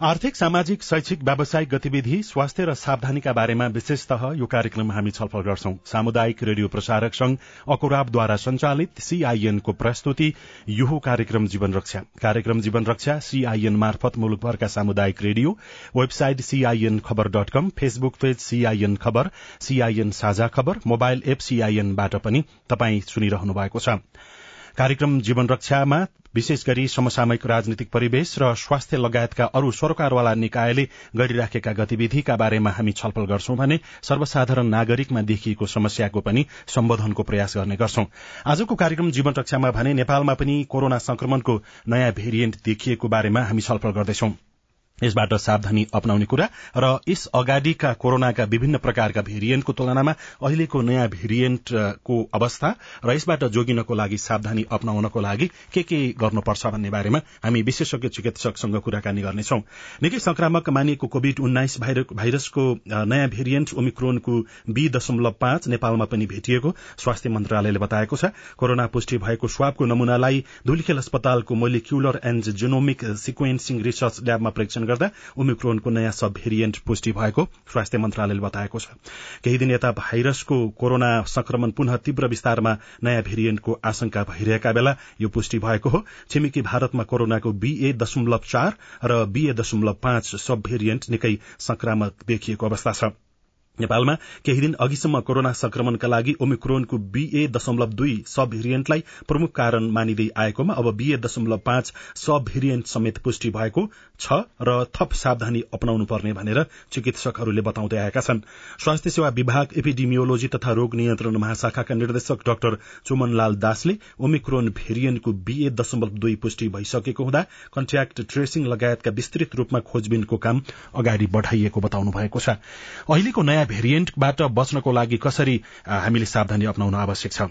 आर्थिक सामाजिक शैक्षिक व्यावसायिक गतिविधि स्वास्थ्य र सावधानीका बारेमा विशेषतः यो कार्यक्रम हामी छलफल गर्छौं। सामुदायिक रेडियो प्रसारक संघ अकुराबद्वारा संचालित सीआईएनको प्रस्तुति यो कार्यक्रम जीवन रक्षा। कार्यक्रम जीवन रक्षा सीआईएन मार्फत मुलुकभरका सामुदायिक radio website CIN Khabar dot com Facebook page CIN Khabar CIN Sajha Khabar mobile app सीआईएनबाट पनि तपाई सुनिरहनु भएको छ। कार्यक्रम जीवन रक्षामा विशेष गरी समसामयिक राजनीतिक परिवेश र स्वास्थ्य लगायतका अरू सरकारवाला निकायले गरिराखेका गतिविधिका बारेमा हामी छलफल गर्छौं भने सर्वसाधारण नागरिकमा देखिएको समस्याको पनि सम्बोधनको प्रयास गर्ने गर्छौं। आजको कार्यक्रम जीवन रक्षामा भने नेपालमा पनि कोरोना संक्रमणको नयाँ भेरिएन्ट देखिएको बारेमा हामी छलफल गर्दैछौं। यसबाट सावधानी अपनाउने कुरा र यस अगाडिका कोरोनाका विभिन्न प्रकारका भेरिएन्टको तुलनामा अहिलेको नयाँ भेरिएन्टको अवस्था र यसबाट जोगिनको लागि सावधानी अपनाउनको लागि के के गर्नुपर्छ भन्ने बारेमा हामी विशेषज्ञ चिकित्सकसँग कुराकानी गर्नेछौ। निकै संक्रामक मानिएको कोविड उन्नाइस भाइरसको नयाँ भेरिएन्ट ओमिक्रोनको बी दशमलव पाँच नेपालमा पनि भेटिएको स्वास्थ्य मन्त्रालयले बताएको छ। कोरोना पुष्टि भएको स्वाबको नमूनालाई धुलीखेल अस्पतालको molecular and genomic sequencing research ल्याबमा परीक्षण गर्दा ओमिक्रोनको नयाँ सब भेरिएन्ट पुष्टि भएको स्वास्थ्य मन्त्रालयले बताएको छ। केही दिन यता भाइरसको कोरोना संक्रमण पुनः तीव्र विस्तारमा नयाँ भेरिएन्टको आशंका भइरहेका बेला यो पुष्टि भएको हो। छिमेकी भारतमा कोरोनाको बीए दशमलव चार र बीए दशमलव पाँच सब भेरिएन्ट निकै संक्रामक देखिएको अवस्था छ। नेपालमा केही दिन अघिसम्म कोरोना संक्रमणका लागि ओमिक्रोनको बीए दशमलव दुई सब भेरिएन्टलाई प्रमुख कारण मानिँदै आएकोमा अब बीए दशमलव पाँच सब भेरिएन्ट समेत पुष्टि भएको छ र थप सावधानी अपनाउनु पर्ने भनेर चिकित्सकहरूले बताउँदै आएका छन्। स्वास्थ्य सेवा विभाग एपिडिमियोलोजी तथा रोग नियन्त्रण महाशाखाका निर्देशक डाक्टर चुमनलाल दासले ओमिक्रोन भेरिएन्टको बीए दशमलव दुई पुष्टि भइसकेको हुँदा कन्ट्याक्ट ट्रेसिङ लगायतका विस्तृत रूपमा खोजबिनको काम अगाडि बढ़ाइएको बताउनु भएको छ। अहिलेको नयाँ भेरिएन्टबाट बच्नको लागि कसरी हामीले सावधानी अपनाउन आवश्यक छ।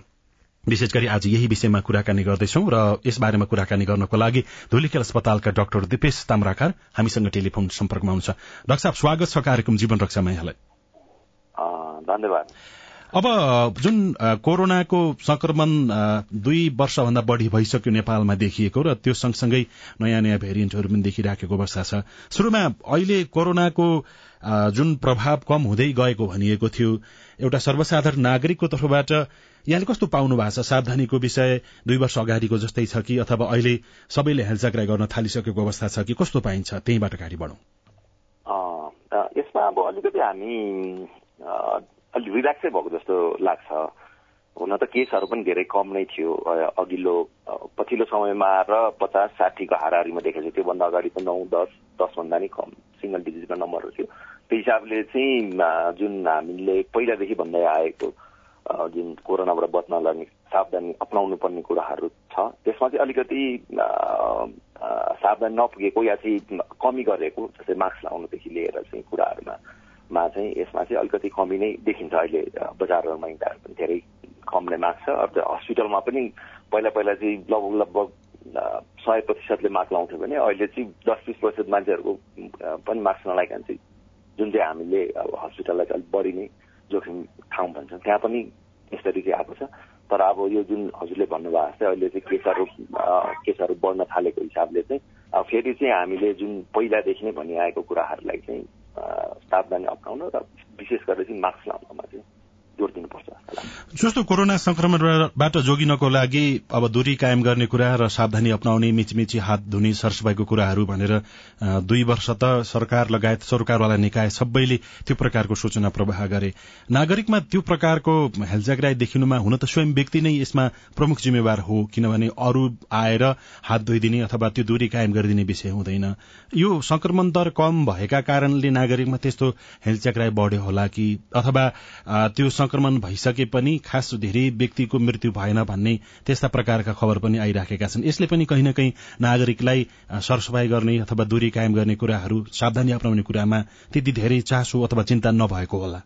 विशेष गरी आज यही विषयमा कुराकानी गर्दैछौ र यसबारेमा कुराकानी गर्नको लागि धुलीखेल अस्पतालका डाक्टर दिपेश ताम्राकार हामीसँग टेलिफोन सम्पर्कमा हुनुहुन्छ। डाक्टर साहब स्वागत छ कार्यक्रम जीवन रक्षामा यहाँलाई धन्यवाद। अब जुन कोरोनाको संक्रमण दुई वर्षभन्दा बढ़ी भइसक्यो नेपालमा देखिएको र त्यो सँगसँगै नयाँ नयाँ भेरिएन्टहरू पनि देखिराखेको अवस्था छ। शुरूमा अहिले कोरोनाको जुन प्रभाव कम हुँदै गएको भनिएको थियो एउटा सर्वसाधारण नागरिकको तर्फबाट यहाँले कस्तो पाउनु भएको छ? सावधानीको विषय दुई वर्ष अगाडिको जस्तै छ कि अथवा अहिले सबैले हेलचाक्राई गर्न थालिसकेको अवस्था छ कि कस्तो पाइन्छ? त्यहीबाट अगाडि बढौँ। यसमा अब अलिकति हामी अलिक रिल्याक्सै भएको जस्तो लाग्छ। हुन त केसहरू पनि धेरै कम नै थियो। अघिल्लो पछिल्लो समयमा र पचास साठीको हाराहारीमा देखेको थियो त्योभन्दा अगाडि त नौ दस दसभन्दा नि कम सिङ्गल डिजिटको नम्बरहरू थियो। त्यो हिसाबले चाहिँ जुन हामीले पहिलादेखि भन्दै आएको जुन कोरोनाबाट बच्न लाग्ने सावधानी अप्नाउनु पर्ने कुराहरू छ त्यसमा चाहिँ अलिकति सावधानी नपुगेको या चाहिँ कमी गरेको जस्तै मास्क लगाउनुदेखि लिएर चाहिँ कुराहरूमा। मा चाहिँ यसमा चाहिँ अलिकति कमी नै देखिन्छ अहिले बजारहरूमा हिँड्दाखेरि पनि धेरै कम नै मास्क छ अब हस्पिटलमा पनि पहिला पहिला चाहिँ लगभग लगभग सय प्रतिशतले मास्क लाउँथ्यो भने अहिले चाहिँ दस बिस प्रतिशत मान्छेहरूको पनि मास्क नलाइकन चाहिँ जुन चाहिँ हामीले अब हस्पिटललाई चाहिँ अलिक बढी नै जोखिम ठाउँ भन्छौँ। त्यहाँ पनि यसरी चाहिँ आएको छ। तर अब यो जुन हजुरले भन्नुभएको जस्तै अहिले चाहिँ केसहरू केसहरू बढ्न थालेको हिसाबले चाहिँ अब फेरि चाहिँ हामीले जुन पहिलादेखि नै भनिआएको कुराहरूलाई चाहिँ सावधानी अप्नाउन र विशेष गरेर चाहिँ मास्क लाउनमा चाहिँ। जोड दिनुपर्छ जस्तो कोरोना संक्रमणबाट जोगिनको लागि अब दूरी कायम गर्ने कुरा र सावधानी अप्नाउने मिचमिची हात धुने सरसफाईको कुराहरू भनेर दुई वर्ष त सरकार लगायत सरकारवाला निकाय सबैले त्यो प्रकारको सूचना प्रवाह गरे। नागरिकमा त्यो प्रकारको हेलजाग्राई देखिनुमा हुन त स्वयं व्यक्ति नै यसमा प्रमुख जिम्मेवार हो किनभने अरू आएर हात धोइदिने अथवा त्यो दूरी कायम गरिदिने विषय हुँदैन। यो संक्रमण दर कम भएका कारणले नागरिकमा त्यस्तो हेलचाक्राई बढ्यो होला कि अथवा त्यो संक्रमण भइसके पनि खास धेरै व्यक्तिको मृत्यु भएन भन्ने त्यस्ता प्रकारका खबर पनि आइराखेका छन्। यसले पनि कहीँ न कहीँ नागरिकलाई सरसफाई गर्ने अथवा दूरी कायम गर्ने कुराहरू सावधानी अप्नाउने कुरामा त्यति धेरै चासो अथवा चिन्ता नभएको होला।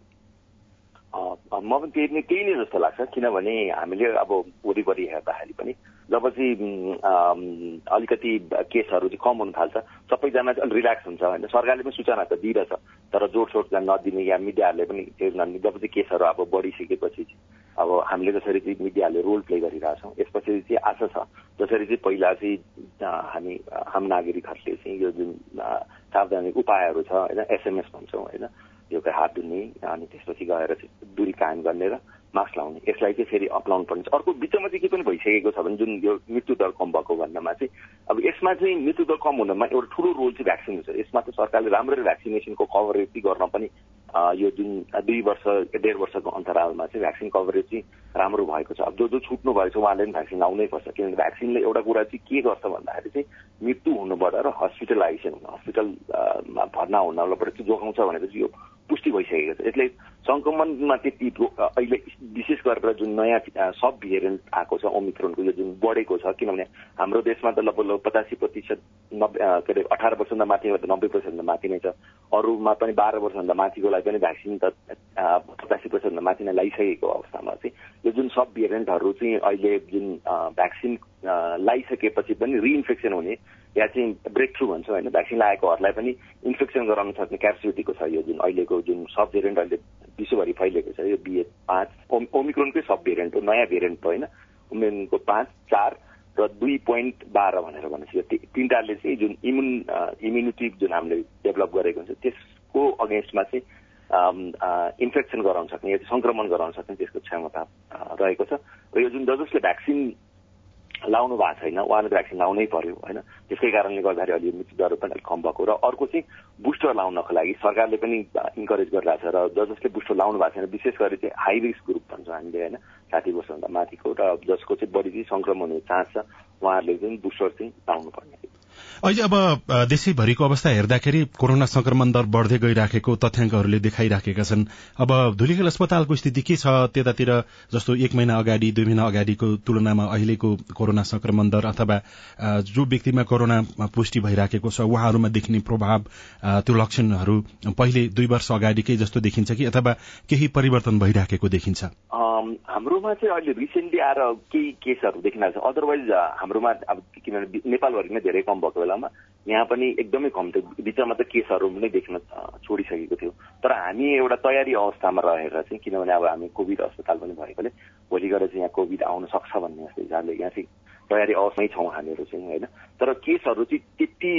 म पनि त्यही नै त्यही नै जस्तो लाग्छ किनभने हामीले अब वरिपरि हेर्दाखेरि पनि जब चाहिँ अलिकति केसहरू चाहिँ कम हुन थाल्छ सबैजना चाहिँ अलिक रिल्याक्स हुन्छ होइन। सरकारले पनि सूचना त दिइरहेछ तर जोडसोड नदिने या मिडियाहरूले पनि जब चाहिँ केसहरू अब बढिसकेपछि अब हामीले जसरी चाहिँ मिडियाले रोल प्ले गरिरहेछौँ यसपछि चाहिँ आशा छ। जसरी चाहिँ पहिला चाहिँ हामी हाम नागरिकहरूले चाहिँ यो जुन सावधानी उपायहरू छ होइन एसएमएस भन्छौँ होइन यो हात धुने अनि त्यसपछि गएर चाहिँ दुरी कायम गर्ने र मास्क लाउने यसलाई चाहिँ फेरि अप्नाउनु पर्ने अर्को बिचमा चाहिँ के पनि भइसकेको छ भने जुन यो मृत्यु दर कम भएको भन्नमा चाहिँ अब यसमा चाहिँ मृत्यु दर कम हुनमा एउटा ठुलो रोल चाहिँ भ्याक्सिन हुन्छ। यसमा चाहिँ सरकारले राम्ररी भ्याक्सिनेसनको कभरेज चाहिँ गर्न पनि यो जुन दुई वर्ष डेढ वर्षको अन्तरालमा चाहिँ भ्याक्सिन कभरेज चाहिँ राम्रो भएको छ। अब जो जो छुट्नु भएको छ उहाँले पनि भ्याक्सिन लाउनै पर्छ। किनभने भ्याक्सिनले एउटा कुरा चाहिँ के गर्छ भन्दाखेरि चाहिँ मृत्यु हुनुबाट र हस्पिटलाइजेसन हस्पिटलमा भर्ना हुनबाट चाहिँ जोगाउँछ चाहिँ यो पुष्टि भइसकेको छ। यसले सङ्क्रमणमा त्यति अहिले विशेष गरेर जुन नयाँ सब भेरिएन्ट आएको छ ओमिक्रोनको यो जुन बढेको छ किनभने हाम्रो देशमा त लगभग लगभग पचासी प्रतिशत नब्बे के अरे अठार वर्षभन्दा माथि नब्बे प्रतिशतभन्दा माथि नै छ। अरूमा पनि बाह्र वर्षभन्दा माथिकोलाई पनि भ्याक्सिन त पचासी प्रतिशतभन्दा माथि नै लगाइसकेको अवस्थामा चाहिँ यो जुन सब भेरिएन्टहरू चाहिँ अहिले जुन भ्याक्सिन लगाइसकेपछि पनि रिइन्फेक्सन हुने या चाहिँ ब्रेक थ्रु भन्छौँ होइन भ्याक्सिन लगाएकोहरूलाई पनि इन्फेक्सन गराउन सक्ने क्यापेसिटीको छ यो जुन अहिलेको जुन सब भेरिएन्ट अहिले विश्वभरि फैलिएको छ यो बिए पाँच ओमिक्रोनकै सब भेरिएन्ट हो नयाँ भेरिएन्ट होइन ओमिक्रोनको पाँच चार र दुई पोइन्ट बाह्र भनेर भनेपछि यो तिनवटाले चाहिँ जुन इम्युन इम्युनिटी जुन हामीले डेभलप गरेको हुन्छ त्यसको अगेन्स्टमा चाहिँ इन्फेक्सन गराउन सक्ने या सङ्क्रमण गराउन सक्ने त्यसको क्षमता रहेको छ। र यो जुन जसले भ्याक्सिन लाउनु भएको छैन उहाँले भ्याक्सिन लाउनै पर्यो होइन? त्यसकै कारणले गर्दाखेरि अहिले मृत्यु दर पनि अलिक कम भएको र अर्को चाहिँ बुस्टर लाउनको लागि सरकारले पनि इन्करेज गरिरहेको छ र ज जसले बुस्टर लाउनु भएको छैन विशेष गरी चाहिँ हाई रिस्क ग्रुप भन्छौँ हामीले होइन? साठी वर्षभन्दा माथिको र जसको चाहिँ बढी चाहिँ संक्रमण हुने चान्स छ उहाँहरूले चाहिँ बुस्टर चाहिँ लाउनु पर्ने अहिले अब देशैभरिको अवस्था हेर्दाखेरि कोरोना संक्रमण दर बढ़दै गइराखेको तथ्याङ्कहरूले देखाइराखेका छन्। अब धुलीखेल अस्पतालको स्थिति के छ? त्यतातिर जस्तो एक महिना अगाडि दुई महिना अगाडिको तुलनामा अहिलेको कोरोना संक्रमण दर अथवा जो व्यक्तिमा कोरोना पुष्टि भइराखेको छ उहाँहरूमा देखिने प्रभाव त्यो लक्षणहरू पहिले दुई वर्ष अगाडिकै जस्तो देखिन्छ कि अथवा केही परिवर्तन भइराखेको देखिन्छ? हाम्रोमा चाहिँ अहिले रिसेन्टली आएर केही केसहरू देखिरहेको अदरवाइज हाम्रोमा अब किनभने नेपालभरि धेरै कम भएको बेलामा यहाँ पनि एकदमै कम थियो। बिचमा त केसहरू पनि देख्न छोडिसकेको थियो। तर हामी एउटा तयारी अवस्थामा रहेर चाहिँ किनभने अब हामी कोभिड अस्पताल पनि भएकोले भोलि गएर चाहिँ यहाँ कोभिड आउन सक्छ भन्ने हिसाबले यहाँ चाहिँ तयारी अवस्थामै छौँ हामीहरू चाहिँ होइन? तर केसहरू चाहिँ त्यति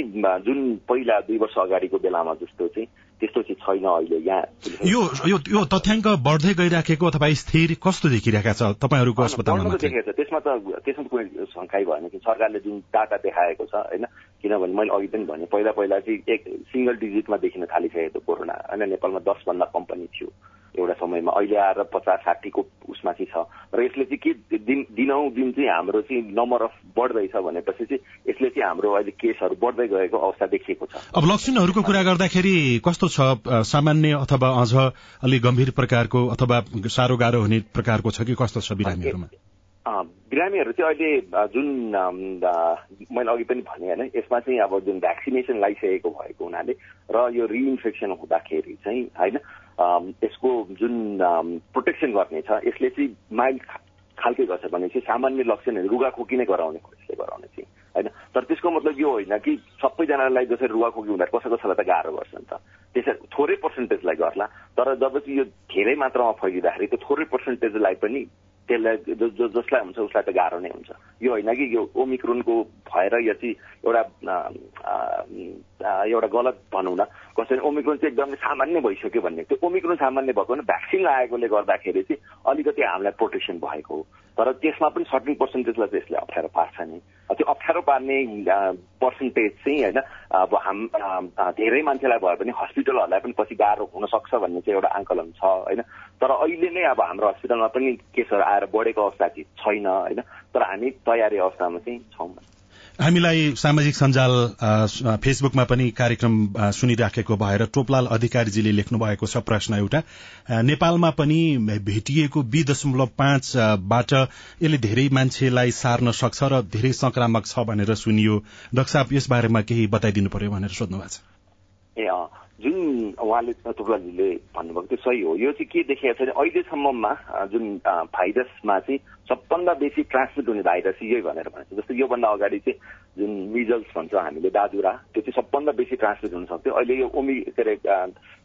जुन पहिला दुई वर्ष अगाडिको बेलामा जस्तो चाहिँ त्यस्तो चाहिँ छैन अहिले यहाँ। यो यो तथ्याङ्क बढ्दै गइराखेको अथवा स्थिर कस्तो देखिरहेका छ तपाईँहरूको अस्पतालमा देखेको छ। त्यसमा त त्यसमा कुनै शङ्काइ भएन कि। सरकारले जुन डाटा देखाएको छ होइन? किनभने मैले अघि पनि भने पहिला पहिला चाहिँ एक सिङ्गल डिजिटमा देखिन थालिसकेको कोरोना होइन? नेपालमा दसभन्दा कम्पनी थियो। एउटा समयमा। अहिले आएर पचास साठीको उसमा चाहिँ छ। र यसले चाहिँ के दिन दिनौँ दिन चाहिँ हाम्रो चाहिँ नम्बर अफ बढ्दैछ भनेपछि चाहिँ यसले चाहिँ हाम्रो अहिले केसहरू बढ्दै गएको अवस्था देखिएको छ। अब लक्षणहरूको कुरा गर्दाखेरि कस्तो छ? सामान्य अथवा अझ अलिक गम्भीर प्रकारको अथवा साह्रो गाह्रो हुने प्रकारको छ कि कस्तो छ बिरामीहरूमा? बिरामीहरू चाहिँ अहिले जुन मैले अघि पनि भने होइन यसमा चाहिँ अब जुन भ्याक्सिनेसन लगाइसकेको भएको हुनाले र यो रिइन्फेक्सन हुँदाखेरि चाहिँ होइन यसको जुन प्रोटेक्सन गर्ने छ यसले चाहिँ माइल्ड खालके गर्छ भने चाहिँ सामान्य लक्षणहरू रुगाखोकी नै गराउने यसले गराउने चाहिँ होइन। तर त्यसको मतलब यो होइन कि सबैजनालाई जसरी रुगाखोकी हुँदा कसै कसैलाई त गाह्रो गर्छ नि त। त्यसरी थोरै पर्सेन्टेजलाई गर्ला तर जब चाहिँ यो धेरै मात्रामा फैलिँदाखेरि त्यो थोरै पर्सेन्टेजलाई पनि त्यसलाई जसलाई हुन्छ उसलाई त गाह्रो नै हुन्छ यो होइन कि यो ओमिक्रोनको भएर यो चाहिँ एउटा एउटा गलत भनौँ न। कसरी ओमिक्रोन चाहिँ एकदमै सामान्य भइसक्यो भन्ने। त्यो ओमिक्रोन सामान्य भएको भने भ्याक्सिन लगाएकोले गर्दाखेरि चाहिँ अलिकति हामीलाई प्रोटेक्सन भएको हो। तर त्यसमा पनि सर्टिन पर्सेन्टेजलाई चाहिँ यसले अप्ठ्यारो पार्छ नि। त्यो अप्ठ्यारो पार्ने पर्सेन्टेज चाहिँ होइन अब हाम धेरै मान्छेलाई भयो भने हस्पिटलहरूलाई पनि पछि गाह्रो हुन सक्छ भन्ने चाहिँ एउटा आङ्कलन छ होइन। तर अहिले नै अब हाम्रो हस्पिटलमा पनि केसहरू आएर बढेको अवस्था चाहिँ छैन होइन। तर हामी तयारी अवस्थामा चाहिँ छौँ। हामीलाई सामाजिक सञ्जाल फेसबुकमा पनि कार्यक्रम सुनिराखेको भएर टोपलाल अधिकारीजीले लेख्नु भएको छ प्रश्न एउटा। नेपालमा पनि भेटिएको बी दशमलव पाँचबाट यसले धेरै मान्छेलाई सार्न सक्छ र धेरै संक्रामक छ भनेर सुनियो। डाक्टर साहब यस बारेमा केही बताइदिनु पर्यो भनेर सोध्नु भएको छ। ए जुन उहाँले थुप्लाजीले भन्नुभएको त्यो सही हो यो चाहिँ के देखिएको छ अहिलेसम्ममा जुन भाइरसमा चाहिँ सबभन्दा बेसी ट्रान्समिट हुने भाइरस यही भनेर भन्छ जस्तो योभन्दा अगाडि चाहिँ जुन मिजल्स भन्छौँ हामीले दाजुरा त्यो चाहिँ सबभन्दा बेसी ट्रान्समिट हुन सक्थ्यो अहिले यो ओमी के अरे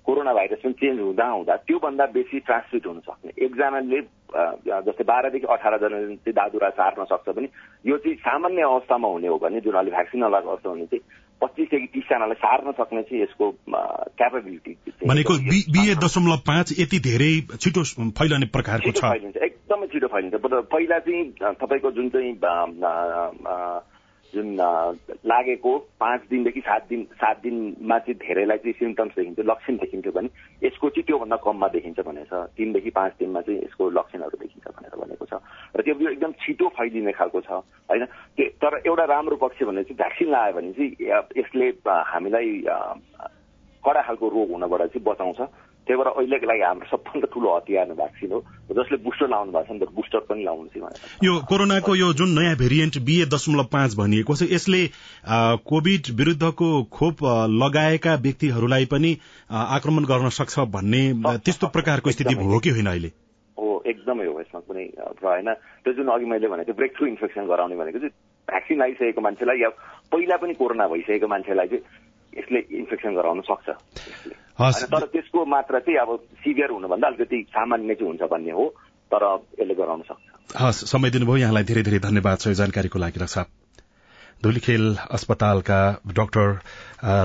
कोरोना भाइरस पनि चेन्ज हुँदा हुँदा त्योभन्दा बेसी ट्रान्समिट हुन सक्ने एकजनाले जस्तै बाह्रदेखि अठारजनाले चाहिँ दादुरा सार्न सक्छ भने यो चाहिँ सामान्य अवस्थामा हुने हो भने जुन अहिले भ्याक्सिन नलाएको अवस्था हुने चाहिँ पच्चिसदेखि तिसजनालाई सार्न सक्ने चाहिँ यसको क्यापेबिलिटी भनेको बिए दशमलव पाँच यति धेरै छिटो फैलने प्रकारको छ। फैलिन्छ एकदमै छिटो फैलिन्छ। पहिला चाहिँ तपाईँको जुन चाहिँ जुन लागेको पाँच दिनदेखि सात दिन सात दिनमा चाहिँ धेरैलाई चाहिँ सिम्टम्स देखिन्थ्यो लक्षण देखिन्थ्यो भने यसको चाहिँ त्योभन्दा कममा देखिन्छ भनेर छ। तिनदेखि पाँच दिनमा चाहिँ यसको लक्षणहरू देखिन्छ भनेर भनेको छ। र त्यो एकदम छिटो फैलिने खालको छ होइन? तर एउटा राम्रो पक्ष भने चाहिँ भ्याक्सिन लगायो भने चाहिँ यसले हामीलाई कडा खालको रोग हुनबाट चाहिँ बचाउँछ। त्यही भएर अहिलेको लागि हाम्रो सबभन्दा ठुलो हतियार भ्याक्सिन हो। जसले बुस्टर लाउनु भएको छ नि त बुस्टर पनि लाउनु चाहिँ यो कोरोनाको यो जुन नयाँ भेरिएन्ट बिए दशमलव पाँच भनिएको छ यसले कोभिड विरुद्धको खोप लगाएका व्यक्तिहरूलाई पनि आक्रमण गर्न सक्छ भन्ने त्यस्तो प्रकारको स्थिति हो कि होइन अहिले? हो एकदमै हो यसमा कुनै होइन। त्यो जुन अघि मैले भनेको ब्रेक थ्रु इन्फेक्सन गराउने भनेको चाहिँ भ्याक्सिन लगाइसकेको मान्छेलाई या पहिला पनि कोरोना भइसकेको मान्छेलाई चाहिँ यसले इन्फेक्सन गराउन सक्छ। तर त्यसको मात्रा चाहिँ अब सिभियर हुनुभन्दा अलिकति सामान्य चाहिँ हुन्छ भन्ने हो तर यसले गराउन सक्छ। हस् समय दिनुभयो। यहाँलाई धेरै धेरै धन्यवाद छ जानकारीको लागि रक्षा धुलीखेल अस्पतालका डाक्टर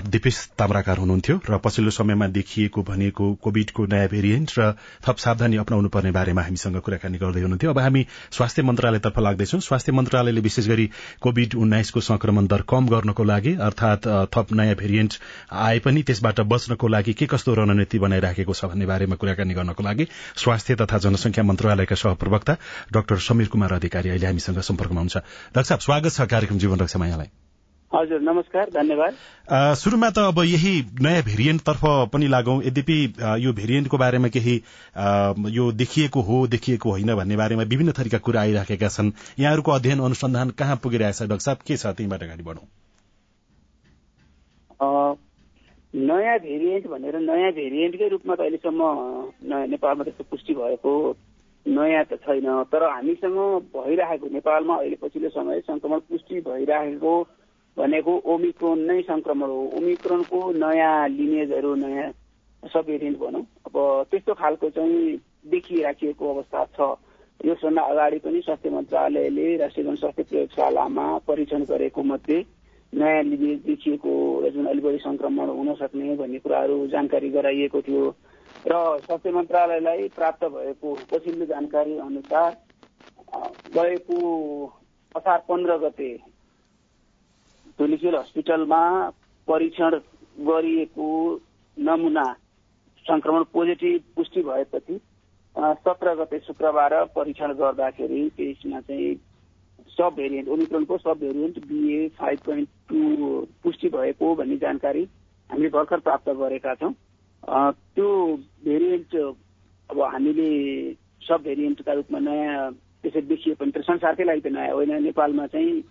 दिपेश ताम्राकार हुनुहुन्थ्यो र पछिल्लो समयमा देखिएको भनेको कोविडको नयाँ भेरिएन्ट र थप सावधानी अप्नाउनु पर्ने बारेमा हामीसँग कुराकानी गर्दै हुनुहुन्थ्यो। अब हामी स्वास्थ्य मन्त्रालयतर्फ लाग्दैछौं। स्वास्थ्य मन्त्रालयले विशेष गरी कोविड उन्नाइसको संक्रमण दर कम गर्नको लागि अर्थात थप नयाँ भेरिएन्ट आए पनि त्यसबाट बच्नको लागि के कस्तो रणनीति बनाइराखेको छ भन्ने बारेमा कुराकानी गर्नको लागि स्वास्थ्य तथा जनसंख्या मन्त्रालयका सहप्रवक्ता डाक्टर समीर कुमार अधिकारी अहिले हामीसँग सम्पर्कमा हुन्छ डाक्टर साहब स्वागत छ कार्यक्रम जीवन यहाँलाई हजुर नमस्कार धन्यवाद। सुरुमा त अब यही नयाँ भेरिएन्टतर्फ पनि लागौं। यद्यपि यो भेरिएन्टको बारेमा केही यो देखिएको हो देखिएको होइन भन्ने बारेमा विभिन्न थरीका कुरा आइराखेका छन्। यहाँहरूको अध्ययन अनुसन्धान कहाँ पुगिरहेछ? डाक्टर साहब के छ त्यहीँबाट अगाडि बढौँ। नयाँ भेरिएन्ट भनेर नयाँ भेरिएन्टकै रूपमा त अहिलेसम्म नेपालमा त्यस्तो पुष्टि भएको नयाँ त छैन। तर हामीसँग भइरहेको नेपालमा अहिले पछिल्लो समय संक्रमण पुष्टि भइरहेको भनेको ओमिक्रोन नै संक्रमण हो। ओमिक्रोनको नयाँ लिनेजहरू नयाँ सब भेरिएन्ट भनौँ। अब त्यस्तो खालको चाहिँ देखिराखिएको अवस्था छ। यसभन्दा अगाडि पनि स्वास्थ्य मन्त्रालयले राष्ट्रिय जनस्वास्थ्य प्रयोगशालामा परीक्षण गरेको मध्ये नयाँ लिनेज देखिएको जुन अलिक बढी संक्रमण हुन सक्ने भन्ने कुराहरू जानकारी गराइएको थियो। र स्वास्थ्य मन्त्रालयलाई प्राप्त भएको पछिल्लो जानकारी अनुसार गएको असार पन्ध्र गते धुलिखेल हस्पिटलमा परीक्षण गरिएको नमुना संक्रमण पोजिटिभ पुष्टि भएपछि सत्र गते शुक्रबार परीक्षण गर्दाखेरि त्यसमा चाहिँ sub variant ओमिक्रोनको sub variant BA five point two पुष्टि भएको भन्ने जानकारी हामीले भर्खर प्राप्त गरेका छौँ। त्यो भेरिएन्ट अब हामीले सब भेरिएन्टका रूपमा नयाँ त्यसरी देखिए पनि त संसारकै लागि त नयाँ होइन। नेपालमा चाहिँ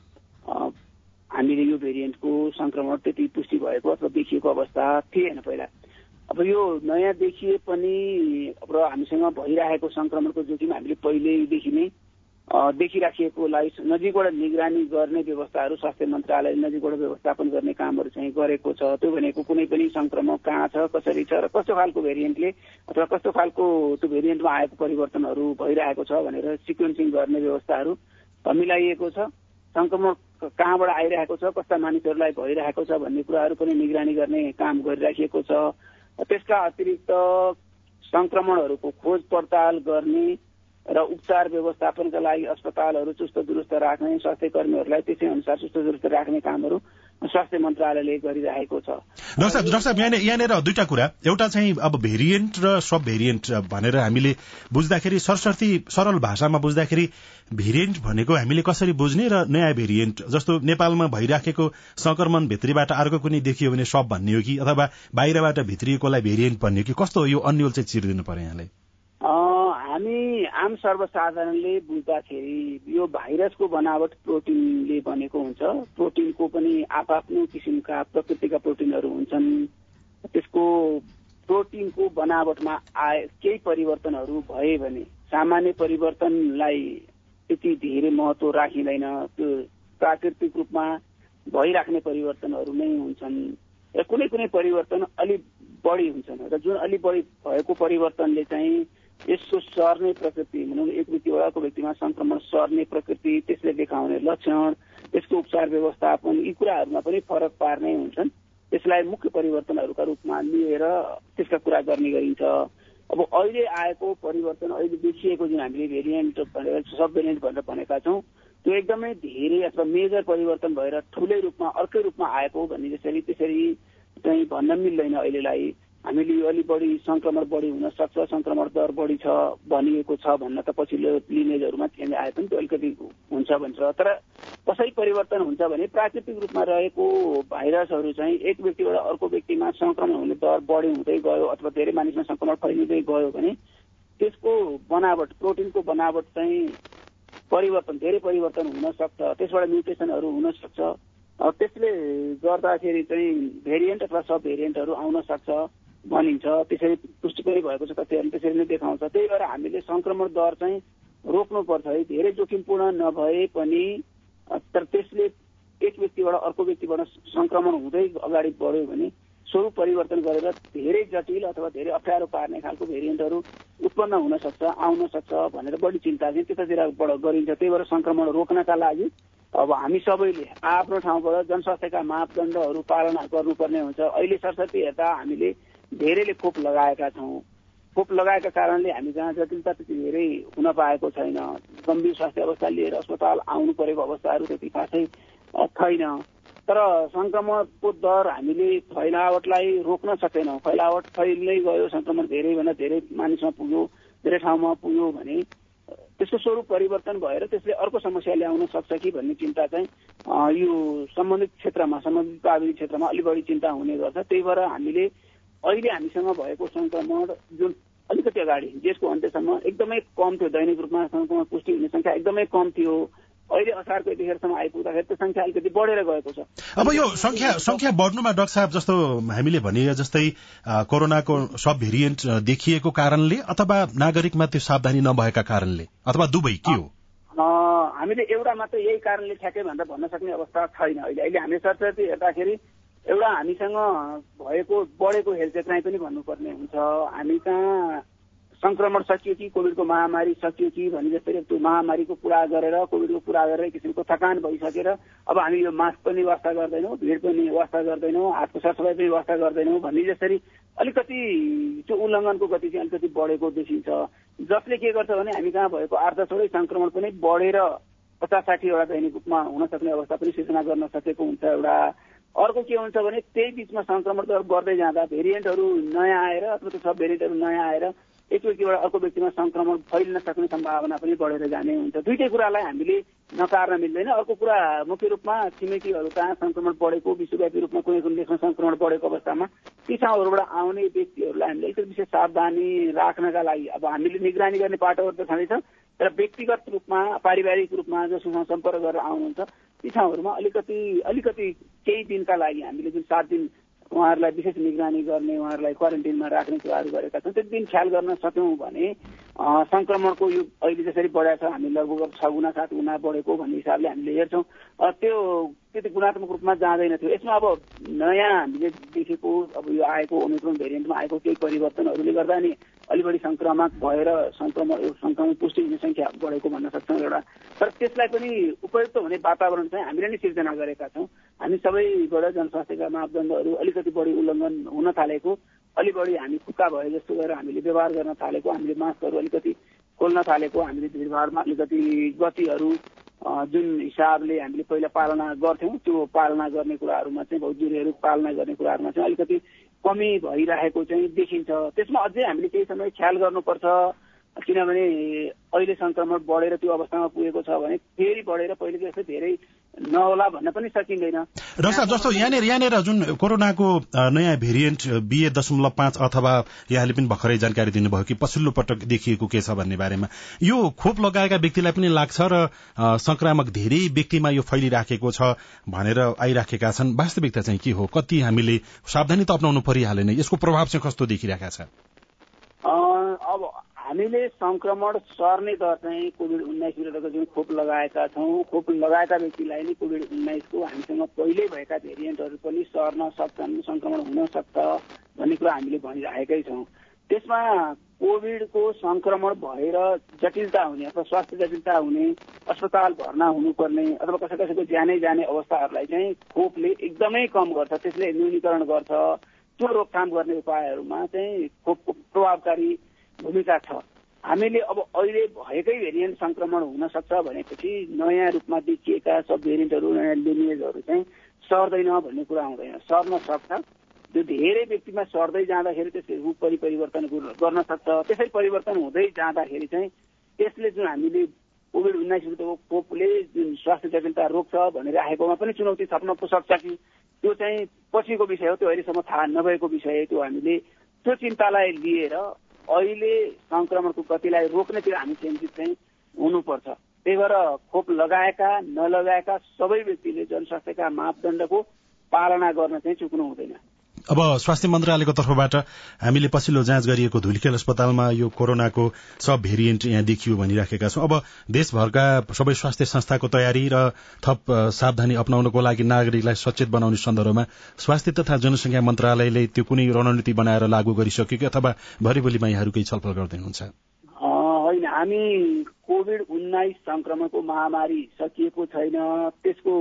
हामीले यो भेरिएन्टको संक्रमण त्यति पुष्टि भएको अथवा देखिएको अवस्था थिएन पहिला। अब यो नयाँ देखिए पनि अब हामीसँग भइरहेको संक्रमणको जोखिम हामीले पहिल्यैदेखि नै देखिराखिएकोलाई नजिकबाट निगरानी गर्ने व्यवस्थाहरू स्वास्थ्य मन्त्रालयले नजिकबाट व्यवस्थापन गर्ने कामहरू चाहिँ गरेको छ। त्यो भनेको कुनै पनि संक्रमण कहाँ छ कसरी छ र कस्तो खालको भेरिएन्टले अथवा कस्तो खालको त्यो भेरिएन्टमा आएको परिवर्तनहरू भइरहेको छ भनेर सिक्वेन्सिङ गर्ने व्यवस्थाहरू मिलाइएको छ। संक्रमण कहाँबाट आइरहेको छ कस्ता मानिसहरूलाई भइरहेको छ भन्ने कुराहरू पनि निगरानी गर्ने काम गरिराखिएको छ। त्यसका अतिरिक्त संक्रमणहरूको खोज पडताल गर्ने र उपचार व्यवस्थापनका लागि अस्पतालहरू चुस्त दुरुस्त राख्ने स्वास्थ्य कर्मीहरूलाई त्यसै अनुसार चुस्त दुरुस्त राख्ने कामहरू स्वास्थ्य मन्त्रालयले गरिरहेको छ। यहाँनिर दुईटा कुरा। एउटा चाहिँ अब भेरिएन्ट र सब भेरिएन्ट भनेर हामीले बुझ्दाखेरि सरसर्ती सरल भाषामा बुझ्दाखेरि भेरिएन्ट भनेको हामीले कसरी बुझ्ने र नयाँ भेरिएन्ट जस्तो नेपालमा भइराखेको संक्रमण भित्रीबाट अर्को कुनै देखियो भने सब भन्ने हो कि अथवा बाहिरबाट भित्रिएकोलाई भेरिएन्ट भन्ने हो कि कस्तो हो यो अन्यल चाहिँ चिरिदिनु पर्यो यहाँलाई? हामी आम सर्वसाधारणले बुझ्दाखेरि यो भाइरसको बनावट प्रोटिनले बनेको हुन्छ। प्रोटिनको पनि आफ्नो किसिमका प्रकृतिका प्रोटिनहरू हुन्छन्। त्यसको प्रोटिनको बनावटमा आए केही परिवर्तनहरू भए भने सामान्य परिवर्तनलाई त्यति धेरै महत्व राखिँदैन। त्यो प्राकृतिक रूपमा भइराख्ने परिवर्तनहरू नै हुन्छन् र कुनै कुनै परिवर्तन अलिक बढी हुन्छन् र जुन अलिक बढी भएको परिवर्तनले चाहिँ यसको सर्ने प्रकृति भनौँ एक व्यक्तिबाट अर्को व्यक्तिमा संक्रमण सर्ने प्रकृति त्यसले देखाउने लक्षण त्यसको उपचार व्यवस्थापन यी कुराहरूमा पनि फरक पार्ने हुन्छन्। त्यसलाई मुख्य परिवर्तनहरूका रूपमा लिएर त्यसका कुरा गर्ने गरिन्छ। अब अहिले आएको परिवर्तन अहिले देखिएको जुन हामीले भेरिएन्ट भनेर सब भेरिएन्ट भनेर भनेका छौँ त्यो एकदमै धेरै अथवा मेजर परिवर्तन भएर ठुलै रूपमा अर्कै रूपमा आएको भन्ने जसरी त्यसरी चाहिँ भन्न मिल्दैन अहिलेलाई। हामीले यो अलिक बढी संक्रमण बढी हुन सक्छ संक्रमण दर बढी छ भनिएको छ भन्न त पछिल्लो लिनेजहरूमा चेन्ज आए पनि त्यो अलिकति हुन्छ भन्छ। तर कसरी परिवर्तन हुन्छ भने प्राकृतिक रूपमा रहेको भाइरसहरू चाहिँ एक व्यक्तिबाट अर्को व्यक्तिमा संक्रमण हुने दर बढी हुँदै गयो अथवा धेरै मानिसमा संक्रमण फैलिँदै गयो भने त्यसको बनावट प्रोटिनको बनावट चाहिँ परिवर्तन धेरै परिवर्तन हुन सक्छ। त्यसबाट म्युटेसनहरू हुन सक्छ। त्यसले गर्दाखेरि चाहिँ भेरिएन्ट अथवा सब भेरिएन्टहरू आउन सक्छ। भनिन्छ त्यसरी पुष्टि पनि भएको छ तथ्यहरू त्यसरी नै देखाउँछ। त्यही भएर हामीले संक्रमण दर चाहिँ रोक्नुपर्छ। है धेरै जोखिमपूर्ण नभए पनि तर त्यसले एक व्यक्तिबाट अर्को व्यक्तिबाट संक्रमण हुँदै अगाडि बढ्यो भने स्वरूप परिवर्तन गरेर धेरै जटिल अथवा धेरै अप्ठ्यारो पार्ने खालको भेरिएन्टहरू उत्पन्न हुन सक्छ आउन सक्छ भनेर बढी चिन्ता चाहिँ त्यतातिर गरिन्छ। त्यही भएर संक्रमण रोक्नका लागि अब हामी सबैले आफ्नो ठाउँबाट जनस्वास्थ्यका मापदण्डहरू पालना गर्नुपर्ने हुन्छ। अहिले सरस्वती हेर्दा हामीले धेरैले खोप लगाएका छौँ। खोप लगाएका कारणले हामी जहाँ जटिलता त्यति धेरै हुन पाएको छैन गम्भीर स्वास्थ्य अवस्था लिएर अस्पताल आउनु परेको अवस्थाहरू त्यति खासै छैन तर सङ्क्रमणको दर हामीले फैलावटलाई रोक्न सकेनौँ। फैलावट फैल्दै गयो सङ्क्रमण धेरैभन्दा धेरै मानिसमा पुग्यो धेरै ठाउँमा पुग्यो भने त्यसको स्वरूप परिवर्तन भएर त्यसले अर्को समस्या ल्याउन सक्छ कि भन्ने चिन्ता चाहिँ यो सम्बन्धित क्षेत्रमा सम्बन्धित प्राविधिक क्षेत्रमा अलिक बढी चिन्ता हुने गर्छ। त्यही भएर हामीले अहिले हामीसँग भएको सङ्क्रमण जुन अलिकति अगाडि देशको अन्त्यसम्म एकदमै कम थियो दैनिक रूपमा सङ्क्रमण पुष्टि हुने सङ्ख्या एकदमै कम थियो। अहिले असारको यतिखेरसम्म आइपुग्दाखेरि त्यो सङ्ख्या अलिकति बढेर गएको छ। अब यो सङ्ख्या सङ्ख्या बढ्नुमा डाक्टर साहब जस्तो हामीले भने जस्तै कोरोनाको सब भेरिएन्ट देखिएको कारणले अथवा नागरिकमा त्यो सावधानी नभएका कारणले? अथवा दुवै के हो? हामीले एउटा मात्र यही कारणले ठ्याक्कै भनेर भन्न सक्ने अवस्था छैन अहिले। अहिले हामीले सरस्वती हेर्दाखेरि एउटा हामीसँग भएको बढेको हेलचेक्राइ पनि भन्नुपर्ने हुन्छ। हामी कहाँ संक्रमण सकियो कि कोभिडको महामारी सकियो कि भने जस्तै त्यो महामारीको कुरा गरेर कोभिडको कुरा गरेर किसिमको थकान भइसकेर अब हामी यो मास्क पनि वास्ता गर्दैनौँ भिड पनि वास्ता गर्दैनौँ हातको सरसफाइ पनि वास्ता गर्दैनौँ भन्ने जसरी अलिकति त्यो उल्लङ्घनको गति चाहिँ अलिकति बढेको देखिन्छ। जसले के गर्छ भने हामी कहाँ भएको आर्थ छोडै संक्रमण पनि बढेर पचास साठीवटा दैनिक रूपमा हुन सक्ने अवस्था पनि सिर्जना गर्न सकेको हुन्छ एउटा। अर्को के हुन्छ भने त्यही बिचमा सङ्क्रमण गर्दै जाँदा भेरिएन्टहरू नयाँ आएर अथवा त्यो सब भेरिएन्टहरू नयाँ आएर एक व्यक्तिबाट अर्को व्यक्तिमा सङ्क्रमण फैलिन सक्ने सम्भावना पनि बढेर जाने हुन्छ। दुइटै कुरालाई हामीले नकार्न मिल्दैन। अर्को कुरा मुख्य रूपमा छिमेकीहरू कहाँ सङ्क्रमण बढेको विश्वव्यापी रूपमा कुनै कुनै देशमा सङ्क्रमण बढेको अवस्थामा ती ठाउँहरूबाट आउने व्यक्तिहरूलाई हामीले अलिकति विशेष सावधानी राख्नका लागि अब हामीले निगरानी गर्ने पाटोहरू त छँदैछ तर व्यक्तिगत रूपमा पारिवारिक रूपमा जोसँग सम्पर्क गरेर आउनुहुन्छ ती ठाउँहरूमा अलिकति अलिकति केही दिनका लागि हामीले जुन सात दिन उहाँहरूलाई विशेष निगरानी गर्ने उहाँहरूलाई क्वारेन्टिनमा राख्ने कुराहरू गरेका छौँ त्यति दिन ख्याल गर्न सक्यौँ भने सङ्क्रमणको यो अहिले जसरी बढाएको छ हामी लगभग छ गुणा सात गुणा बढेको भन्ने हिसाबले हामीले हेर्छौँ। त्यो त्यति गुणात्मक रूपमा जाँदैन थियो। यसमा अब नयाँ हामीले देखेको अब यो आएको ओमिक्रोन भेरिएन्टमा आएको केही परिवर्तनहरूले गर्दा नि अलि बढी सङ्क्रामक भएर सङ्क्रमण सङ्क्रमण पुष्टि हुने सङ्ख्या बढेको भन्न सक्छौँ एउटा। तर त्यसलाई पनि उपयुक्त हुने वातावरण चाहिँ हामीले नै सिर्जना गरेका छौँ। हामी सबैबाट जनस्वास्थ्यका मापदण्डहरू अलिकति बढी उल्लङ्घन हुन थालेको अलि बढी हामी खुक्का भए जस्तो गरेर हामीले व्यवहार गर्न थालेको हामीले मास्कहरू अलिकति खोल्न थालेको हामीले भिडभाडमा अलिकति गतिहरू जुन हिसाबले हामीले पहिला पालना गर्थ्यौँ त्यो पालना गर्ने कुराहरूमा चाहिँ भौजुरीहरू पालना गर्ने कुराहरूमा चाहिँ अलिकति कमी भइरहेको चाहिँ देखिन्छ। त्यसमा अझै हामीले केही समय ख्याल गर्नुपर्छ किनभने अहिले सङ्क्रमण बढेर त्यो अवस्थामा पुगेको छ भने फेरि बढेर पहिलेको जस्तै धेरै नहोला भन्न पनि सकिँदैन। डाक्टर जस्तो यहाँनिर यहाँनिर जुन कोरोनाको नयाँ भेरिएन्ट बिए दशमलव पाँच अथवा यहाँले पनि भर्खरै जानकारी दिनुभयो कि पछिल्लो पटक देखिएको के छ भन्ने बारेमा। यो खोप लगाएका व्यक्तिलाई पनि लाग्छ र संक्रामक धेरै व्यक्तिमा यो फैलिराखेको छ भनेर आइराखेका छन्। वास्तविकता चाहिँ के हो? कति हामीले सावधानी त अप्नाउनु परिहाल्यो नै यसको प्रभाव चाहिँ कस्तो देखिरहेका छ? हामीले संक्रमण सर्ने दर चाहिँ कोभिड उन्नाइस विरुद्धको जुन खोप लगाएका छौँ खोप लगाएका व्यक्तिलाई नै कोभिड उन्नाइसको हामीसँग पहिल्यै भएका भेरिएन्टहरू पनि सर्न सक्छन् संक्रमण हुन सक्छ भन्ने कुरा हामीले भनिराखेकै छौँ। त्यसमा कोभिडको संक्रमण भएर जटिलता हुने अथवा स्वास्थ्य जटिलता हुने अस्पताल भर्ना हुनुपर्ने अथवा कसै कसैको ज्यानै जाने अवस्थाहरूलाई चाहिँ खोपले एकदमै कम गर्छ त्यसले न्यूनीकरण गर्छ। त्यो रोकथाम गर्ने उपायहरूमा चाहिँ खोपको प्रभावकारी भूमिका छ। हामीले अब अहिले भएकै भेरिएन्ट संक्रमण हुन सक्छ भनेपछि नयाँ रूपमा देखिएका सब भेरिएन्टहरू नयाँ लिनिएजहरू चाहिँ सर्दैन भन्ने कुरा हुँदैन सर्न सक्छ। त्यो धेरै व्यक्तिमा सर्दै जाँदाखेरि त्यसले रूप परिवर्तन गर्न सक्छ। त्यसरी परिवर्तन हुँदै जाँदाखेरि चाहिँ त्यसले जुन हामीले कोभिड उन्नाइस विरुद्धको खोपले जुन स्वास्थ्य जटिलता रोक्छ भनेर आएकोमा पनि चुनौती थप्न सक्छ कि? त्यो चाहिँ पछिको विषय हो त्यो अहिलेसम्म थाहा नभएको विषय त्यो हामीले त्यो चिन्तालाई लिएर अहिले संक्रमणको गतिलाई रोक्नेतिर हामी केन्द्रित चाहिँ हुनुपर्छ। त्यही भएर खोप लगाएका नलगाएका सबै व्यक्तिले जनस्वास्थ्यका मापदण्डको पालना गर्न चाहिँ चुक्नु हुँदैन। अब स्वास्थ्य मन्त्रालयको तर्फबाट हामीले पछिल्लो जाँच गरिएको धुलिखेल अस्पतालमा यो कोरोनाको सब भेरिएन्ट यहाँ देखियो भनिराखेका छौँ। अब देशभरका सबै स्वास्थ्य संस्थाको तयारी र थप सावधानी अप्नाउनको लागि नागरिकलाई सचेत बनाउने सन्दर्भमा स्वास्थ्य तथा जनसंख्या मन्त्रालयले त्यो कुनै रणनीति बनाएर लागू गरिसक्यो कि अथवा भरिभोलिमा यहाँहरू छलफल गर्दै हुनुहुन्छ? होइन हामी कोभिड उन्नाइस संक्रमणको महामारी सकिएको छैन। त्यसको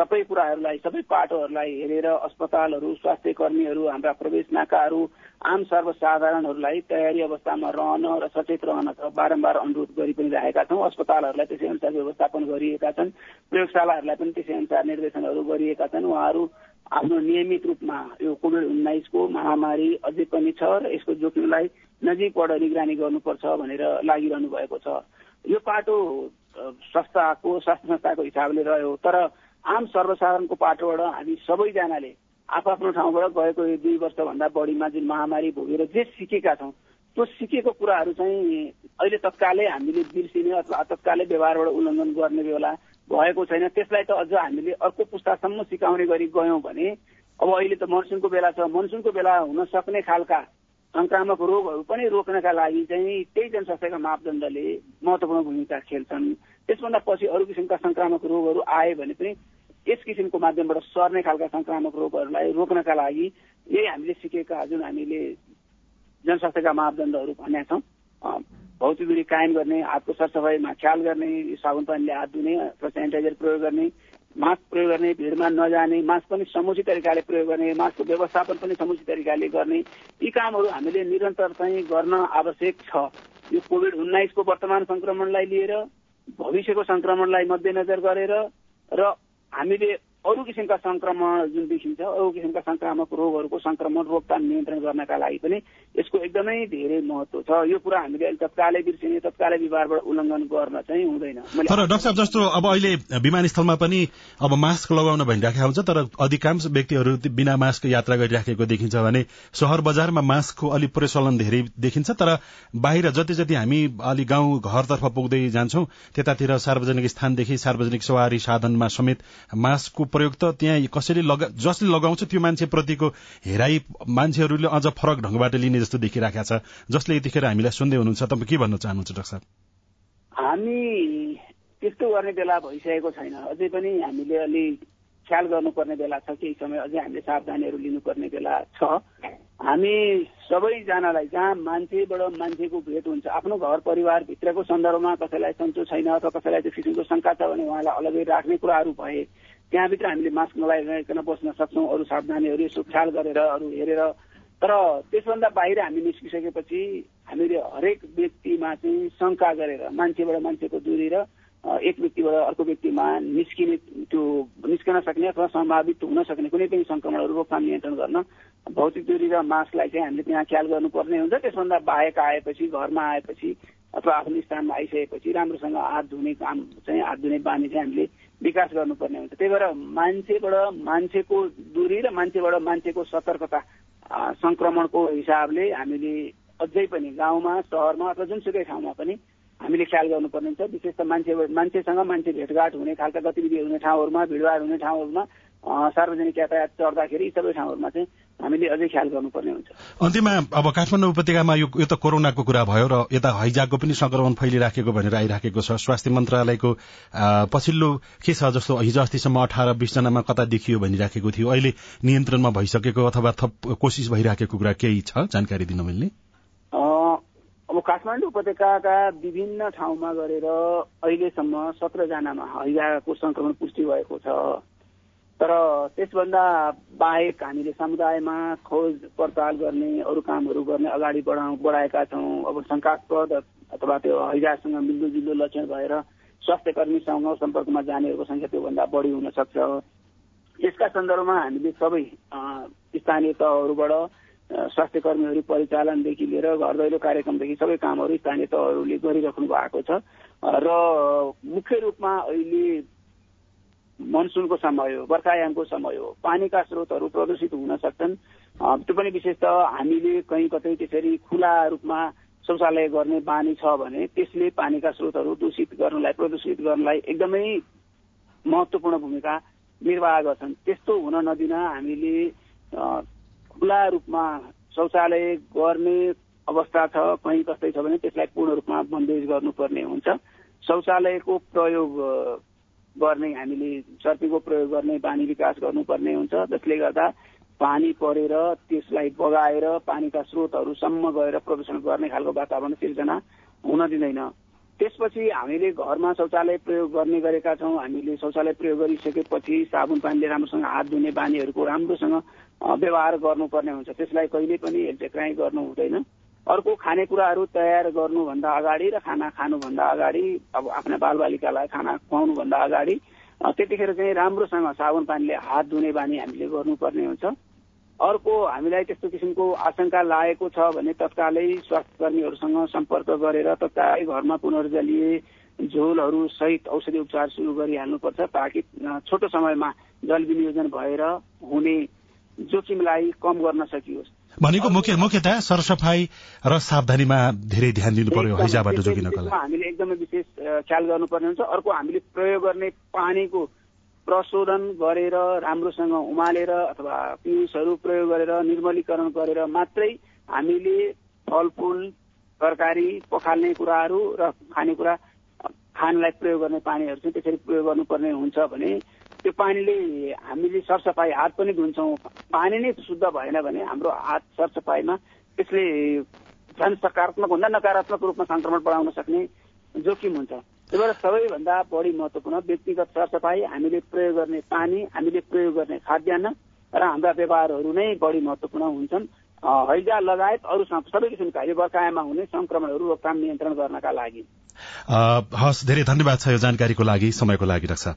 सबै कुराहरूलाई सबै पाटोहरूलाई हेरेर अस्पतालहरू स्वास्थ्य कर्मीहरू हाम्रा प्रवेश नाकाहरू आम सर्वसाधारणहरूलाई तयारी अवस्थामा रहन र सचेत रहन बारम्बार अनुरोध गरि पनि राखेका छौँ। अस्पतालहरूलाई त्यसै अनुसार व्यवस्थापन गरिएका छन्। प्रयोगशालाहरूलाई पनि त्यसै अनुसार निर्देशनहरू गरिएका छन्। उहाँहरू आफ्नो नियमित रूपमा यो कोभिड उन्नाइसको महामारी अझै पनि छ र यसको जोखिमलाई नजिकबाट निगरानी गर्नुपर्छ भनेर लागिरहनु भएको छ। यो पाटो संस्थाको स्वास्थ्य संस्थाको हिसाबले रह्यो। तर आम सर्वसाधारणको पाटोबाट हामी सबैजनाले आफ्नो ठाउँबाट गएको दुई वर्षभन्दा बढीमा जुन महामारी भोगेर जे सिकेका छौँ त्यो सिकेको कुराहरू चाहिँ अहिले तत्कालै हामीले बिर्सिने अथवा तत्कालै व्यवहारबाट उल्लङ्घन गर्ने बेला भएको छैन। त्यसलाई त अझ हामीले अर्को पुस्तासम्म सिकाउने गरी गयौँ भने अब अहिले त मनसुनको बेला छ। मनसुनको बेला हुन सक्ने खालका संक्रामक रोगहरू पनि रोक्नका लागि चाहिँ त्यही जनस्वास्थ्यका मापदण्डले महत्वपूर्ण भूमिका खेल्छन्। त्यसभन्दा पछि अरू किसिमका संक्रामक रोगहरू आए भने पनि यस किसिमको माध्यमबाट सर्ने खालका संक्रामक रोगहरूलाई रोक्नका लागि यही हामीले सिकेका जुन हामीले जनस्वास्थ्यका मापदण्डहरू भनेका छौँ भौतिक दूरी कायम गर्ने हातको सरसफाइमा ख्याल गर्ने साबुन पानीले हात धुने सेनिटाइजर प्रयोग गर्ने मास्क प्रयोग गर्ने भिडमा नजाने मास्क पनि समुचित तरिकाले प्रयोग गर्ने मास्कको व्यवस्थापन पनि समुचित तरिकाले गर्ने यी कामहरू हामीले निरन्तर चाहिँ गर्न आवश्यक छ। यो कोभिड उन्नाइसको वर्तमान संक्रमणलाई लिएर भविष्यको संक्रमणलाई मध्यनजर गरेर र हामीले अरू किसिमका संक्रमण जुन देखिन्छ अरू किसिमका संक्रामक रोगहरूको संक्रमण रोकथाम नियन्त्रण गर्नका लागि पनि यसको एकदमै धेरै महत्व छ। यो कुरा हामीले अहिले तत्कालै बिर्सिने तत्कालै व्यवहारबाट उल्लङ्घन गर्न चाहिँ हुँदैन। तर डाक्टर साहब जस्तो अब अहिले विमानस्थलमा पनि अब मास्क लगाउन भनिराखेका हुन्छ तर अधिकांश व्यक्तिहरू बिना मास्क यात्रा गरिराखेको देखिन्छ भने सहर बजारमा मास्कको अलिक प्रचलन धेरै देखिन्छ तर बाहिर जति जति हामी अलि गाउँ घरतर्फ पुग्दै जान्छौँ त्यतातिर सार्वजनिक स्थानदेखि सार्वजनिक सवारी साधनमा समेत मास्कको प्रयोग त त्यहाँ कसैले लगा जसले लगाउँछ त्यो मान्छेप्रतिको हेराइ मान्छेहरूले अझ फरक ढङ्गबाट लिने जस्तो देखिरहेको छ जसले यतिखेर हामीलाई सुन्दै हुनुहुन्छ। तपाईँ के भन्न चाहनुहुन्छ डाक्टर साहब? हामी त्यस्तो गर्ने बेला भइसकेको छैन। अझै पनि हामीले अलि ख्याल गर्नुपर्ने बेला छ केही समय अझै हामीले सावधानीहरू लिनुपर्ने बेला छ। हामी सबैजनालाई जहाँ मान्छेबाट मान्छेको भेट हुन्छ आफ्नो घर परिवारभित्रको सन्दर्भमा कसैलाई सन्चो छैन अथवा कसैलाई त्यो किसिमको शङ्का छ भने उहाँलाई अलग्गै राख्ने कुराहरू भए त्यहाँभित्र हामीले मास्क नलाइकन बस्न सक्छौँ अरू सावधानीहरू यसो ख्याल गरेर अरू हेरेर। तर त्यसभन्दा बाहिर हामी निस्किसकेपछि हामीले हरेक व्यक्तिमा चाहिँ शङ्का गरेर मान्छेबाट मान्छेको दूरी र एक व्यक्तिबाट अर्को व्यक्तिमा निस्किने त्यो निस्कन सक्ने अथवा सम्भावित हुन सक्ने कुनै पनि संक्रमणहरू रोकथाम नियन्त्रण गर्न भौतिक दूरी र मास्कलाई चाहिँ हामीले त्यहाँ ख्याल गर्नुपर्ने हुन्छ। त्यसभन्दा बाहेक आएपछि घरमा आएपछि अथवा आफ्नो स्थानमा आइसकेपछि राम्रोसँग हात धुने काम चाहिँ हात धुने बानी चाहिँ हामीले विकास गर्नुपर्ने हुन्छ। त्यही भएर मान्छेबाट मान्छेको दूरी र मान्छेबाट मान्छेको सतर्कता संक्रमणको हिसाबले हामीले अझै पनि गाउँमा सहरमा अथवा जुनसुकै ठाउँमा पनि हामीले ख्याल गर्नुपर्ने हुन्छ। विशेष त मान्छे मान्छेसँग मान्छे भेटघाट हुने खालका गतिविधि हुने ठाउँहरूमा भिडभाड हुने ठाउँहरूमा सार्वजनिक यातायात चढ्दाखेरि यी सबै ठाउँहरूमा चाहिँ हामीले अझै ख्याल गर्नुपर्ने हुन्छ। अन्त्यमा अब काठमाडौँ उपत्यकामा यो यो त कोरोनाको कुरा भयो र यता हैजाको पनि संक्रमण फैलिराखेको भनेर आइराखेको छ। स्वास्थ्य मन्त्रालयको पछिल्लो के छ जस्तो हिजो अस्तिसम्म अठार बिसजनामा कता देखियो भनिराखेको थियो। अहिले नियन्त्रणमा भइसकेको अथवा थप कोसिस भइराखेको कुरा केही छ? जानकारी दिन मिल्ने? अब काठमाडौँ उपत्यकाका विभिन्न ठाउँमा गरेर अहिलेसम्म सत्रजनामा हैजाको संक्रमण पुष्टि भएको छ। तर त्यसभन्दा बाहेक हामीले समुदायमा खोज पडताल गर्ने अरू कामहरू गर्ने अगाडि बढाउ बढाएका छौँ। अब शङ्कास्पद अथवा त्यो हैजासँग मिल्दोजुल्दो लक्षण भएर स्वास्थ्य कर्मीसँग सम्पर्कमा जानेहरूको सङ्ख्या त्योभन्दा बढी हुन सक्छ। यसका सन्दर्भमा हामीले सबै स्थानीय तहहरूबाट स्वास्थ्य कर्मीहरू परिचालनदेखि लिएर घर दैलो कार्यक्रमदेखि सबै कामहरू स्थानीय तहहरूले गरिराख्नु भएको छ। र मुख्य रूपमा अहिले मनसुनको समय हो वर्षायामको समय हो पानीका स्रोतहरू प्रदूषित हुन सक्छन्। त्यो पनि विशेष त हामीले कहीँ कतै त्यसरी खुला रूपमा शौचालय गर्ने बानी छ भने त्यसले पानीका स्रोतहरू दूषित गर्नलाई प्रदूषित गर्नलाई एकदमै महत्वपूर्ण भूमिका निर्वाह गर्छन्। त्यस्तो हुन नदिन हामीले खुला रूपमा शौचालय गर्ने अवस्था छ कहीँ कस्तै छ भने त्यसलाई पूर्ण रूपमा बन्देज गर्नुपर्ने हुन्छ। शौचालयको प्रयोग गर्ने हामीले सर्पीको प्रयोग गर्ने बानी विकास गर्नुपर्ने हुन्छ। जसले गर्दा पानी परेर त्यसलाई बगाएर पानीका स्रोतहरूसम्म गएर प्रदूषण गर्ने खालको वातावरण सिर्जना हुन दिँदैन। त्यसपछि हामीले घरमा शौचालय प्रयोग गर्ने गरेका छौँ। हामीले शौचालय प्रयोग गरिसकेपछि साबुन पानीले राम्रोसँग हात धुने बानीहरूको राम्रोसँग व्यवहार गर्नुपर्ने हुन्छ। त्यसलाई कहिले पनि हेलचेक्राइ गर्नु हुँदैन। अर्को खानेकुराहरू तयार गर्नुभन्दा अगाडि र खाना खानुभन्दा अगाडि अब आफ्ना बालबालिकालाई खाना खुवाउनुभन्दा अगाडि त्यतिखेर चाहिँ राम्रोसँग साबुन पानीले हात धुने बानी हामीले गर्नुपर्ने हुन्छ। अर्को हामीलाई त्यस्तो किसिमको आशंका लागेको छ भने तत्कालै स्वास्थ्य कर्मीहरूसँग सम्पर्क गरेर तत्कालै घरमा पुनर्जलीय झोलहरू सहित औषधि उपचार सुरु गरिहाल्नुपर्छ ताकि छोटो समयमा जल विनियोजन भएर हुने जोखिमलाई कम गर्न सकियोस्। भनेको मुख्य मुख्यतः सरसफाई र सावधानीमा धेरै ध्यान दिनु पर्यो हैजाबाट जोगिनको लागि। हामीले एकदमै विशेष ख्याल गर्नुपर्ने हुन्छ। अर्को हामीले प्रयोग गर्ने पानीको प्रशोधन गरेर राम्रोसँग उमालेर अथवा पिउसहरू प्रयोग गरेर निर्मलीकरण गरेर मात्रै हामीले फलफुल तरकारी पखाल्ने कुराहरू र खानेकुरा खानलाई प्रयोग गर्ने पानीहरू चाहिँ त्यसरी प्रयोग गर्नुपर्ने हुन्छ भने त्यो पानीले हामीले सरसफाइ हात पनि धुन्छौँ। पानी नै शुद्ध भएन भने हाम्रो हात सरसफाइमा त्यसले झन् सकारात्मक भन्दा नकारात्मक रूपमा संक्रमण बढाउन सक्ने जोखिम हुन्छ। त्यही भएर सबैभन्दा बढी महत्वपूर्ण व्यक्तिगत सरसफाइ हामीले प्रयोग गर्ने पानी हामीले प्रयोग गर्ने खाद्यान्न र हाम्रा व्यवहारहरू नै बढी महत्वपूर्ण हुन्छन्। हैजा लगायत अरू सबै किसिमका यो वर्षायाममा हुने संक्रमणहरू रोकथाम नियन्त्रण गर्नका लागि। हस् धेरै धन्यवाद छ यो जानकारीको लागि समयको लागि रक्षा।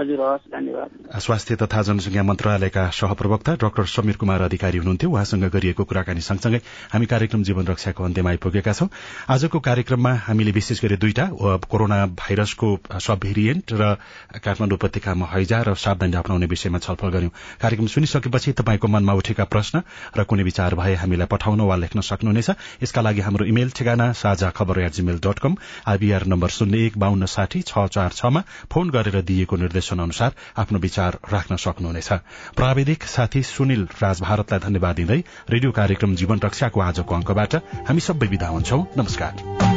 हजुर धन्यवाद। स्वास्थ्य तथा जनसंख्या मन्त्रालयका सहप्रवक्ता डाक्टर समीर कुमार अधिकारी हुनुहुन्थ्यो। उहाँसँग गरिएको कुराकानी सँगसँगै हामी कार्यक्रम जीवन रक्षाको अन्त्यमा आइपुगेका छौं। आजको कार्यक्रममा हामीले विशेष गरी दुईटा कोरोना भाइरसको सब भेरिएन्ट र काठमाडौँ उपत्यकामा हैजा र सावधानी अप्नाउने विषयमा छलफल गर्यौं कार्यक्रम सुनिसकेपछि तपाईँको मनमा उठेका प्रश्न र कुनै विचार भए हामीलाई पठाउन वा लेख्न सक्नुहुनेछ। यसका लागि हाम्रो इमेल ठेगाना Sajha Khabar at Gmail dot com IBR number शून्य एक बान्न साठी छ चार छमा फोन गरेर दिएको निर्देश निर्देशन अनुसार आफ्नो विचार राख्न सक्नुहुनेछ। प्राविधिक साथी सुनिल राज भारतलाई धन्यवाद दिँदै रेडियो कार्यक्रम जीवन रक्षाको आजको अंकबाट हामी सबै विदा हुन्छौ। नमस्कार।